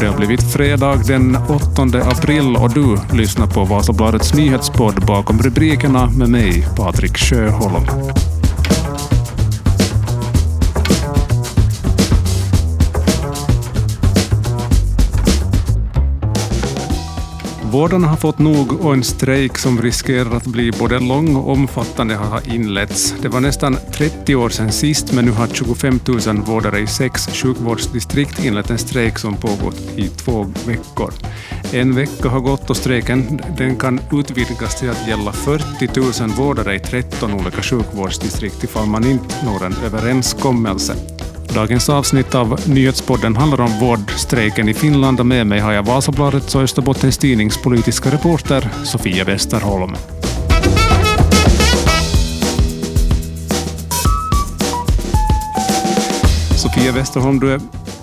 Det har blivit fredag den 8 april och du lyssnar på Vasabladets nyhetspodd bakom rubrikerna med mig, Patrik Sjöholm. Vårdarna har fått nog och en strejk som riskerar att bli både lång och omfattande har inletts. Det var nästan 30 år sedan sist, men nu har 25 000 vårdare i sex sjukvårdsdistrikt inlett en strejk som pågått i två veckor. En vecka har gått och strejken den kan utvidgas till att gälla 40 000 vårdare i 13 olika sjukvårdsdistrikt ifall man inte når en överenskommelse. Dagens avsnitt av Nyhetspodden handlar om vårdstrejken i Finland och med mig har jag Vasabladets och Österbottens Tidnings politiska reporter Sofia Westerholm. Sofia Westerholm, du är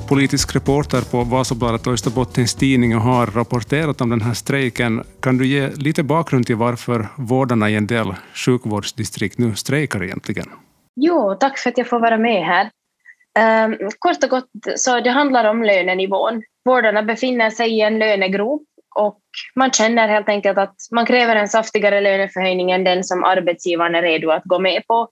politisk reporter på Vasabladet och Österbottens Tidning och har rapporterat om den här strejken. Kan du ge lite bakgrund till varför vårdarna i en del sjukvårdsdistrikt nu strejkar egentligen? Jo, tack för att jag får vara med här. Um, kort och gott, så det handlar om lönenivån. Vårdarna befinner sig i en lönegrop och man känner helt enkelt att man kräver en saftigare löneförhöjning än den som arbetsgivaren är redo att gå med på.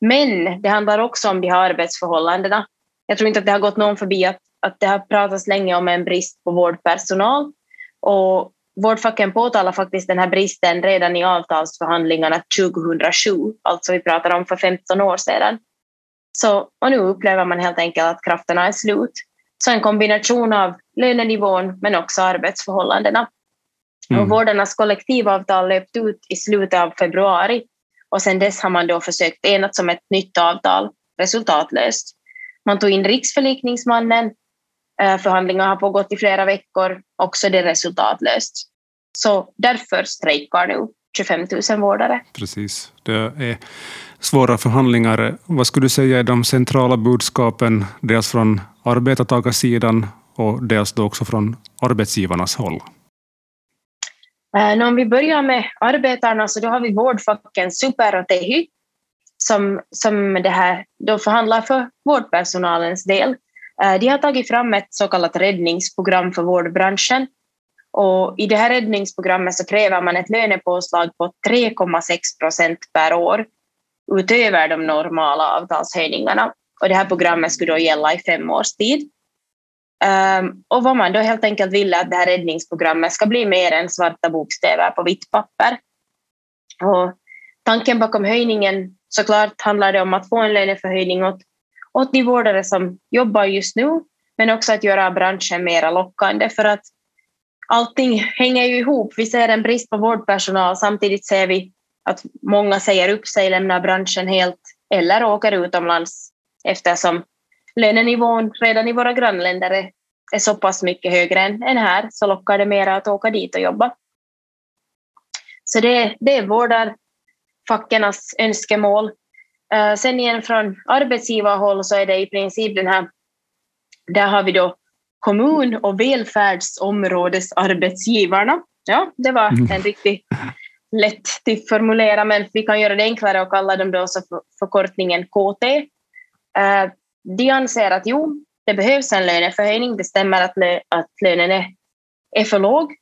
Men det handlar också om de här arbetsförhållandena. Jag tror inte att det har gått någon förbi att, att det har pratats länge om en brist på vårdpersonal. Och vårdfacken påtalar faktiskt den här bristen redan i avtalsförhandlingarna 2007, alltså vi pratar om för 15 år sedan. Så, och nu upplever man helt enkelt att krafterna är slut. Så en kombination av lönenivån men också arbetsförhållandena. Mm. Och vårdarnas kollektivavtal löpte ut i slutet av februari och sedan dess har man då försökt enas om ett nytt avtal, resultatlöst. Man tog in riksförlikningsmannen, eh, förhandlingar har pågått i flera veckor, också det resultatlöst. Så därför strejkar nu 25 000 vårdare. Precis. Det är svåra förhandlingar. Vad skulle du säga är de centrala budskapen, dels från arbetartagarsidan och dels då också från arbetsgivarnas håll? Eh, om vi börjar med arbetarna så då har vi vårdfacken Super och Tehy som, som det här, då förhandlar för vårdpersonalens del. Eh, de har tagit fram ett så kallat räddningsprogram för vårdbranschen och I det här räddningsprogrammet så kräver man ett lönepåslag på 3,6 procent per år utöver de normala avtalshöjningarna. Och det här programmet skulle då gälla i fem års tid. Um, och vad man då helt enkelt ville att det här räddningsprogrammet ska bli mer än svarta bokstäver på vitt papper. Och tanken bakom höjningen såklart handlar det om att få en löneförhöjning åt, åt de vårdare som jobbar just nu, men också att göra branschen mer lockande för att allting hänger ju ihop. Vi ser en brist på vårdpersonal, samtidigt ser vi att många säger upp sig, lämnar branschen helt eller åker utomlands eftersom lönenivån redan i våra grannländer är, är så pass mycket högre än, än här så lockar det mera att åka dit och jobba. Så det, det är vårdarfackernas önskemål. Uh, sen igen från arbetsgivarhåll så är det i princip den här, där har vi då kommun och välfärdsområdesarbetsgivarna. Ja, det var mm. en riktigt lätt att formulera, men vi kan göra det enklare och kalla dem då så för förkortningen KT. Eh, de anser att jo, det behövs en löneförhöjning. Det stämmer att, lö att lönen är, är för låg.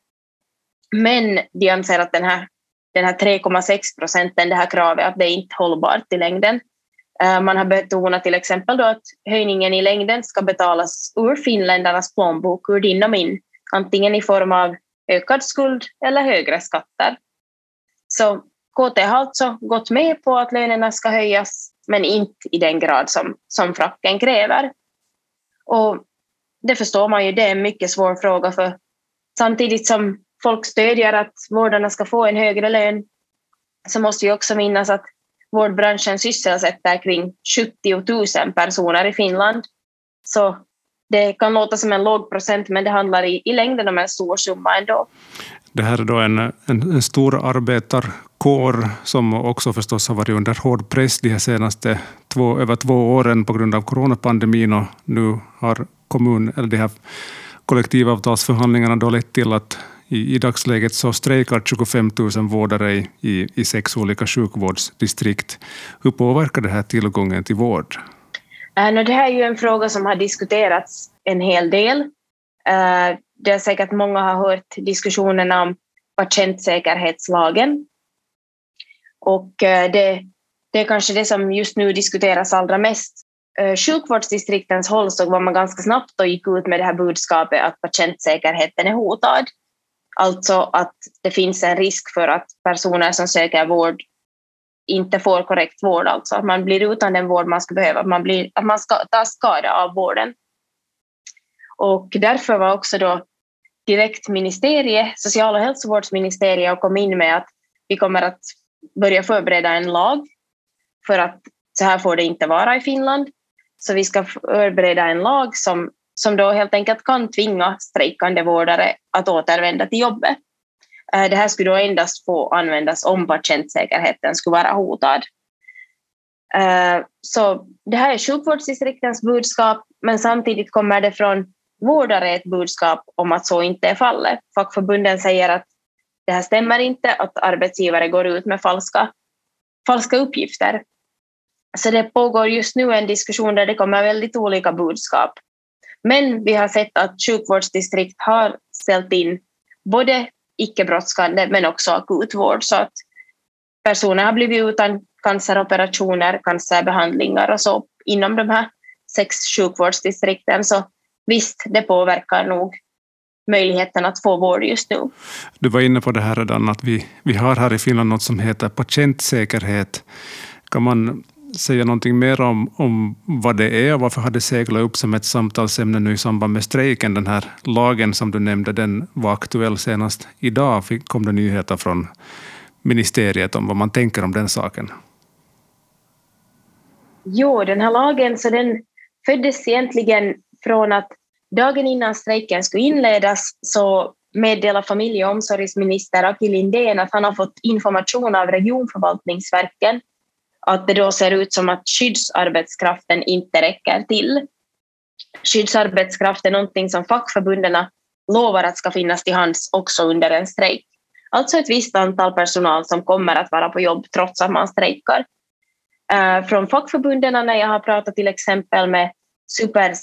Men de anser att den här, den här 3,6 procenten, det här kravet, att det är inte hållbart i längden. Eh, man har betonat till exempel då att höjningen i längden ska betalas ur finländarnas plånbok, ur din och min, antingen i form av ökad skuld eller högre skatter. Så KT har alltså gått med på att lönerna ska höjas, men inte i den grad som, som fracken kräver. Och det förstår man ju, det är en mycket svår fråga, för samtidigt som folk stödjer att vårdarna ska få en högre lön, så måste vi också minnas att vårdbranschen sysselsätter kring 70 000 personer i Finland. Så det kan låta som en låg procent, men det handlar i, i längden om en stor summa ändå. Det här är då en, en, en stor arbetarkår som också förstås har varit under hård press de senaste två, över två åren på grund av coronapandemin och nu har kommun, eller de här kollektivavtalsförhandlingarna då lett till att i, i dagsläget så strejkar 25 000 vårdare i, i, i sex olika sjukvårdsdistrikt. Hur påverkar det här tillgången till vård? Eh, det här är ju en fråga som har diskuterats en hel del eh, Det är säkert många har hört diskussionerna om patientsäkerhetslagen. Och eh, det, det är kanske det som just nu diskuteras allra mest. Sjukvårdsdistriktens håll så var man ganska snabbt och gick ut med det här budskapet att patientsäkerheten är hotad. Alltså att det finns en risk för att personer som söker vård inte får korrekt vård, alltså att man blir utan den vård man ska behöva, att man, blir, att man ska ta skada av vården. Och därför var också då direkt ministeriet, social och hälsovårdsministeriet, och kom in med att vi kommer att börja förbereda en lag för att så här får det inte vara i Finland. Så vi ska förbereda en lag som, som då helt enkelt kan tvinga strejkande vårdare att återvända till jobbet. Eh, det här skulle då endast få användas om patientsäkerheten skulle vara hotad. Eh, så det här är sjukvårdsdistriktens budskap, men samtidigt kommer det från vårdare ett budskap om att så inte är fallet. Fackförbunden säger att det här stämmer inte, att arbetsgivare går ut med falska, falska uppgifter. Så det pågår just nu en diskussion där det kommer väldigt olika budskap. Men vi har sett att sjukvårdsdistrikt har ställt in både icke-brådskande men också akutvård så att personer har blivit utan canceroperationer, cancerbehandlingar och så inom de här sex sjukvårdsdistrikten. Så visst, det påverkar nog möjligheten att få vård just nu. Du var inne på det här redan, att vi, vi har här i Finland något som heter patientsäkerhet. Kan man säga någonting mer om, om vad det är och varför har det seglat upp som ett samtalsämne nu i samband med strejken? Den här lagen som du nämnde, den var aktuell senast idag. kom det nyheter från ministeriet om vad man tänker om den saken? Jo, den här lagen så den föddes egentligen från att dagen innan strejken skulle inledas så meddelar familje och omsorgsminister Aki Lindén att han har fått information av regionförvaltningsverken att det då ser ut som att skyddsarbetskraften inte räcker till. Skyddsarbetskraft är någonting som fackförbunden lovar att ska finnas till hands också under en strejk. Alltså ett visst antal personal som kommer att vara på jobb trots att man strejkar. Eh, från fackförbunden när jag har pratat till exempel med Supers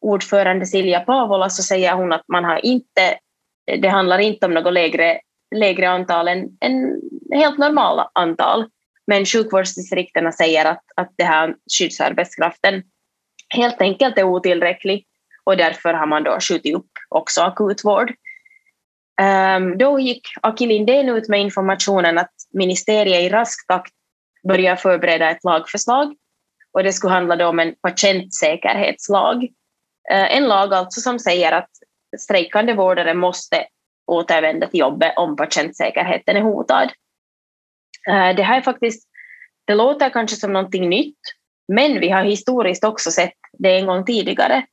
ordförande Silja Pavola så säger hon att man har inte, det handlar inte om något lägre, lägre antal än, än helt normala antal. Men sjukvårdsdistrikterna säger att, att det här skyddsarbetskraften helt enkelt är otillräcklig och därför har man då skjutit upp också akutvård. Um, då gick Aki Lindén ut med informationen att ministeriet i rask takt börjar förbereda ett lagförslag och det skulle handla om en patientsäkerhetslag. Uh, en lag alltså som säger att strejkande vårdare måste återvända till jobbet om patientsäkerheten är hotad. Eh, det här är faktiskt, det låter kanske som någonting nytt, men vi har historiskt också sett det en gång tidigare.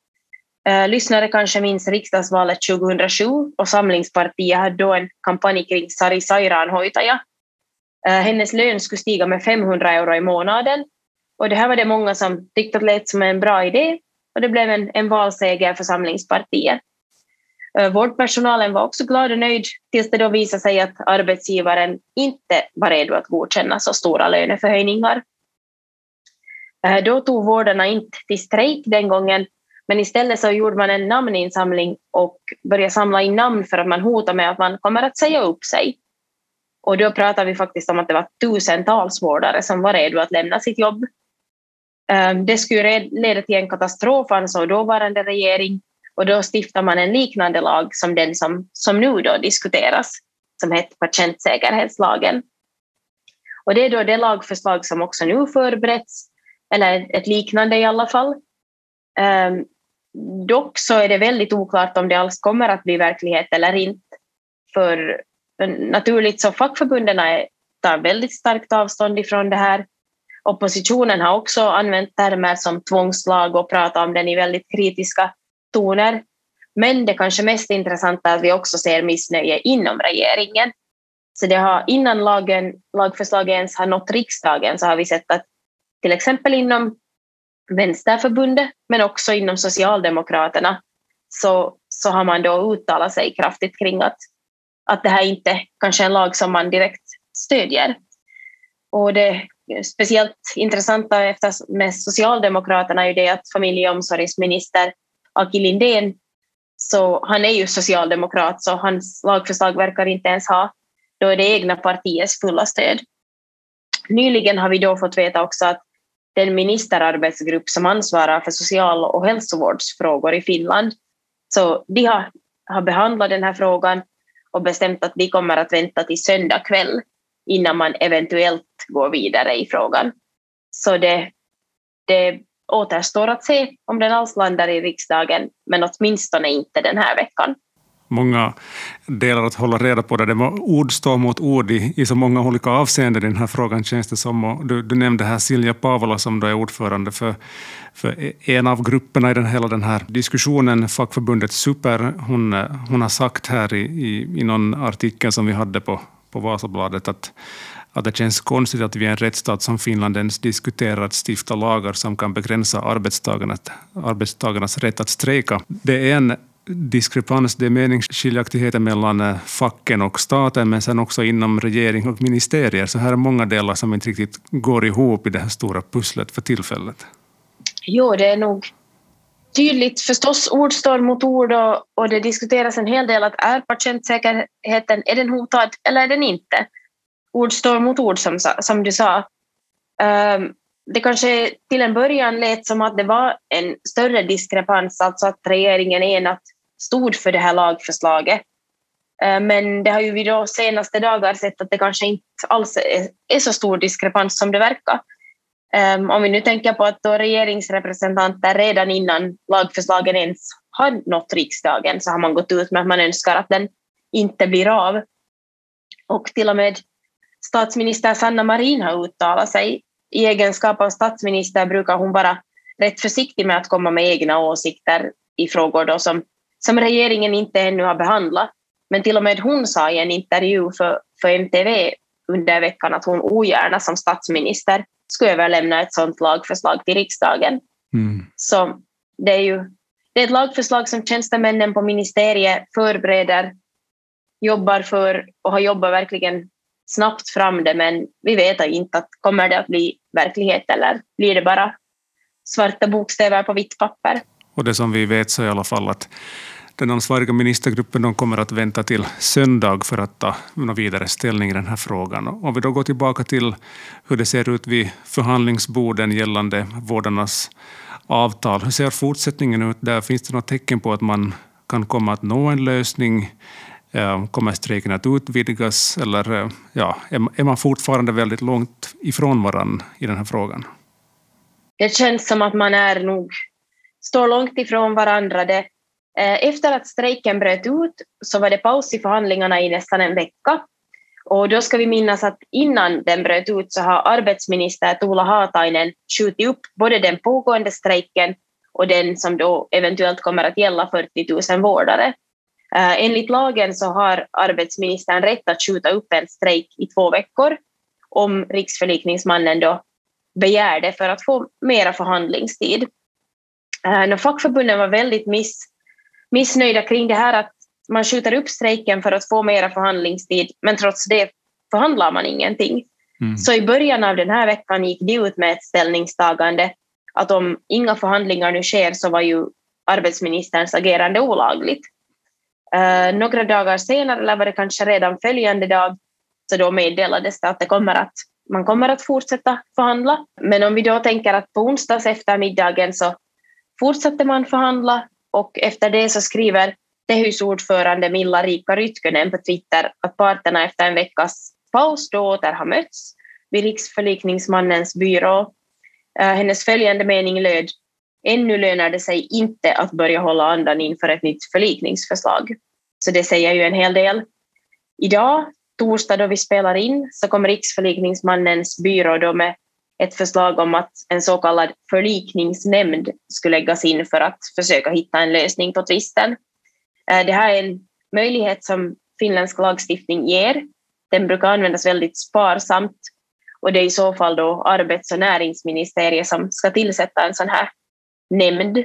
Eh, lyssnare kanske minns riksdagsvalet 2007 och Samlingspartiet hade då en kampanj kring Sari Sairaanhoitaja. Eh, hennes lön skulle stiga med 500 euro i månaden och det här var det många som tyckte att lät som en bra idé och det blev en, en valseger för Samlingspartiet. Eh, vårdpersonalen var också glad och nöjd tills det då visade sig att arbetsgivaren inte var redo att godkänna så stora löneförhöjningar. Eh, då tog vårdarna inte till strejk den gången, men istället så gjorde man en namninsamling och började samla in namn för att man hotade med att man kommer att säga upp sig. Och då pratar vi faktiskt om att det var tusentals vårdare som var redo att lämna sitt jobb. Eh, det skulle leda till en katastrof, ansåg dåvarande regering, och då stiftar man en liknande lag som den som, som nu då diskuteras, som heter patientsäkerhetslagen. Och det är då det lagförslag som också nu förberetts, eller ett liknande i alla fall. Um, dock så är det väldigt oklart om det alls kommer att bli verklighet eller inte. För naturligt så fackförbunden tar väldigt starkt avstånd ifrån det här. Oppositionen har också använt termer som tvångslag och pratat om den i väldigt kritiska toner. Men det kanske mest intressanta är att vi också ser missnöje inom regeringen. Så det har, innan lagen, lagförslaget ens har nått riksdagen så har vi sett att till exempel inom Vänsterförbundet men också inom Socialdemokraterna så, så har man då uttalat sig kraftigt kring att, att det här inte kanske är en lag som man direkt stödjer. Och det speciellt intressanta med Socialdemokraterna är ju det att familjeomsorgsminister Aki Lindén Så han är ju socialdemokrat, så hans lagförslag verkar inte ens ha då är det egna partiets fulla stöd. Nyligen har vi då fått veta också att den ministerarbetsgrupp som ansvarar för social och hälsovårdsfrågor i Finland, så de har, har behandlat den här frågan och bestämt att de kommer att vänta till söndag kväll innan man eventuellt går vidare i frågan. Så det, det återstår att se om den alls landar i riksdagen, men åtminstone inte den här veckan många delar att hålla reda på. där, det var ord står mot ord i, i så många olika avseenden i den här frågan känns det som. Och du, du nämnde här Silja Pavola som då är ordförande för, för e- en av grupperna i den, hela den här diskussionen, fackförbundet Super. Hon, eh, hon har sagt här i, i, i någon artikel som vi hade på, på Vasabladet att, att det känns konstigt att vi i en rättsstat som Finland ens diskuterar att stifta lagar som kan begränsa arbetstagarnas, arbetstagarnas rätt att strejka. Det är en diskrepans, det är meningsskiljaktigheter mellan eh, facken och staten, men sen också inom regering och ministerier. Så här är många delar som inte riktigt går ihop i det här stora pusslet för tillfället. Jo, det är nog tydligt förstås. Ord står mot ord och, och det diskuteras en hel del att är patientsäkerheten, är den hotad eller är den inte? Ord står mot ord som, som du sa. Um, det kanske till en början lät som att det var en större diskrepans, alltså att regeringen enat stod för det här lagförslaget. Ehm, men det har ju vi då senaste dagar sett att det kanske inte alls är så stor diskrepans som det verkar. Ehm, om vi nu tänker på att då regeringsrepresentanter redan innan lagförslagen ens har nått riksdagen så har man gått ut med att man önskar att den inte blir av. Och till och med statsminister Sanna Marin har uttalat sig. I egenskap av statsminister brukar hon vara rätt försiktig med att komma med egna åsikter i frågor då som som regeringen inte ännu har behandlat. Men till och med hon sa i en intervju för, för MTV under veckan att hon ogärna som statsminister skulle överlämna ett sådant lagförslag till riksdagen. Mm. Så det är ju det är ett lagförslag som tjänstemännen på ministeriet förbereder, jobbar för och har jobbat verkligen snabbt fram det, men vi vet inte att kommer det att bli verklighet eller blir det bara svarta bokstäver på vitt papper. Och det som vi vet så är i alla fall att den ansvariga ministergruppen de kommer att vänta till söndag för att ta vidare ställning i den här frågan. Om vi då går tillbaka till hur det ser ut vid förhandlingsborden gällande vårdarnas avtal. Hur ser fortsättningen ut där? Finns det något tecken på att man kan komma att nå en lösning? Eh, kommer strejken att utvidgas eller eh, ja, är man fortfarande väldigt långt ifrån varandra i den här frågan? Det känns som att man är nog står långt ifrån varandra. Det, eh, efter att strejken bröt ut så var det paus i förhandlingarna i nästan en vecka. Och då ska vi minnas att innan den bröt ut så har arbetsminister Tuula Haatainen skjutit upp både den pågående strejken och den som då eventuellt kommer att gälla 40 000 vårdare. Eh, enligt lagen så har arbetsministern rätt att skjuta upp en strejk i två veckor om riksförlikningsmannen då begär det för att få mera förhandlingstid. Äh, fackförbunden var väldigt miss, missnöjda kring det här att man skjuter upp strejken för att få mera förhandlingstid, men trots det förhandlar man ingenting. Mm. Så i början av den här veckan gick de ut med ett ställningstagande att om inga förhandlingar nu sker så var ju arbetsministerns agerande olagligt. Uh, några dagar senare, eller var det kanske redan följande dag, så då meddelades det att det kommer att, man kommer att fortsätta förhandla. Men om vi då tänker att på onsdags eftermiddagen så fortsatte man förhandla och efter det så skriver Tehys ordförande Milla Rika Rytkönen på Twitter att parterna efter en veckas paus då åter har mötts vid riksförlikningsmannens byrå. Uh, hennes följande mening löd Ännu lönar det sig inte att börja hålla andan inför ett nytt förlikningsförslag. Så det säger ju en hel del. Idag, torsdag då vi spelar in, så kom riksförlikningsmannens byrå då med ett förslag om att en så kallad förlikningsnämnd skulle läggas in för att försöka hitta en lösning på tvisten. Eh, det här är en möjlighet som finländsk lagstiftning ger. Den brukar användas väldigt sparsamt och det är i så fall då arbets och näringsministeriet som ska tillsätta en sån här nämnd.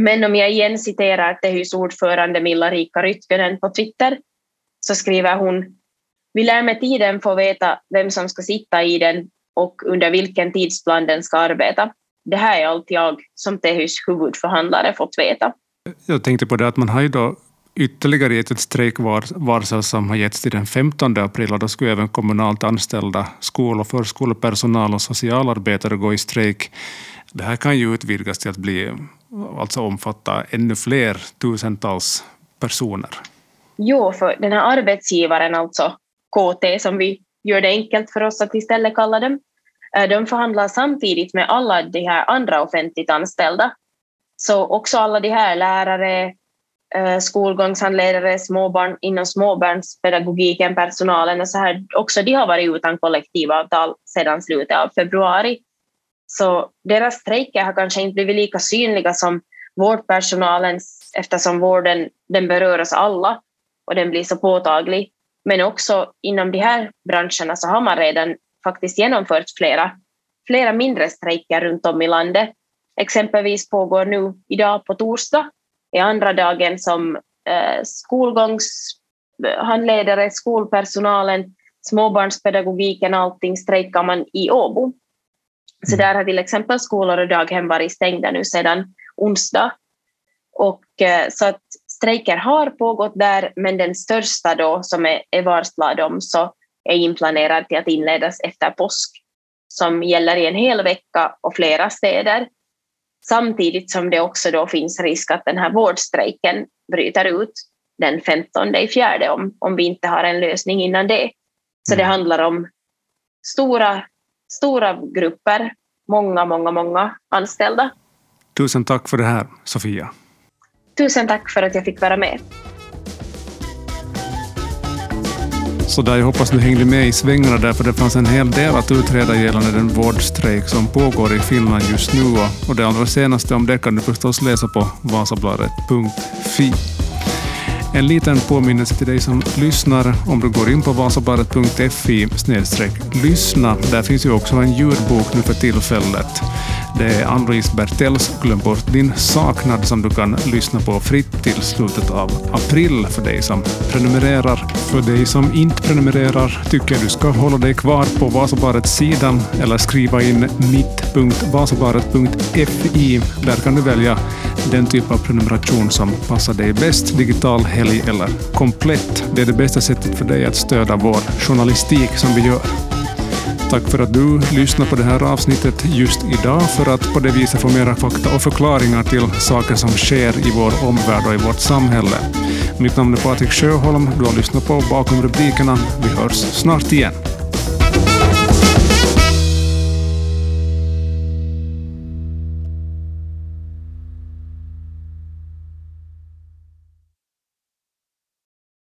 Men om jag igen citerar Tehys ordförande Milla Rika Rytkönen på Twitter så skriver hon vi lär med tiden få veta vem som ska sitta i den och under vilken tidsplan den ska arbeta. Det här är allt jag som Tehys huvudförhandlare fått veta. Jag tänkte på det att man har ju då ytterligare gett ett strejkvarsel som har getts till den 15 april och då skulle även kommunalt anställda skol och förskolepersonal och socialarbetare gå i strejk. Det här kan ju utvidgas till att bli, alltså omfatta ännu fler tusentals personer. Jo, för den här arbetsgivaren, alltså KT, som vi gör det enkelt för oss att istället kalla dem, eh, de förhandlar samtidigt med alla de här andra offentligt anställda. Så också alla de här lärare, eh, skolgångshandledare, småbarn inom småbarnspedagogiken, personalen och så här, också de har varit utan kollektivavtal sedan slutet av februari. Så deras strejker har kanske inte blivit lika synliga som vårdpersonalens eftersom vården den berör oss alla och den blir så påtaglig. Men också inom de här branscherna så har man redan faktiskt genomfört flera, flera mindre strejker runt om i landet. Exempelvis pågår nu idag på torsdag, är andra dagen som eh, skolgångshandledare, skolpersonalen, småbarnspedagogiken, allting strejkar man i Åbo. Så mm. där har till exempel skolor och daghem varit stängda nu sedan onsdag. Och, eh, så att strejker har pågått där, men den största då, som är, är varslad om, så är inplanerad till att inledas efter påsk, som gäller i en hel vecka och flera städer. Samtidigt som det också då finns risk att den här vårdstrejken bryter ut den 15 i fjärde om, om vi inte har en lösning innan det. Så det mm. handlar om stora, stora grupper, många, många, många anställda. Tusen tack för det här, Sofia. Tusen tack för att jag fick vara med. Så där, jag hoppas du hängde med i svängarna där, för det fanns en hel del att utreda gällande den vårdstrejk som pågår i Finland just nu. Och det allra senaste om det kan du förstås läsa på vasabladet.fi. En liten påminnelse till dig som lyssnar. Om du går in på vasabaret.fi lyssna. Där finns ju också en ljudbok nu för tillfället. Det är Ann-Louise Bertells Glöm bort din saknad som du kan lyssna på fritt till slutet av april för dig som prenumererar. För dig som inte prenumererar tycker jag du ska hålla dig kvar på Vasabarets sidan eller skriva in mitt.vasabaret.fi. Där kan du välja den typ av prenumeration som passar dig bäst, digital, helg eller komplett. Det är det bästa sättet för dig att stödja vår journalistik som vi gör. Tack för att du lyssnar på det här avsnittet just idag för att på det viset få mera fakta och förklaringar till saker som sker i vår omvärld och i vårt samhälle. Mitt namn är Patrik Sjöholm. Du har lyssnat på Bakom rubrikerna. Vi hörs snart igen.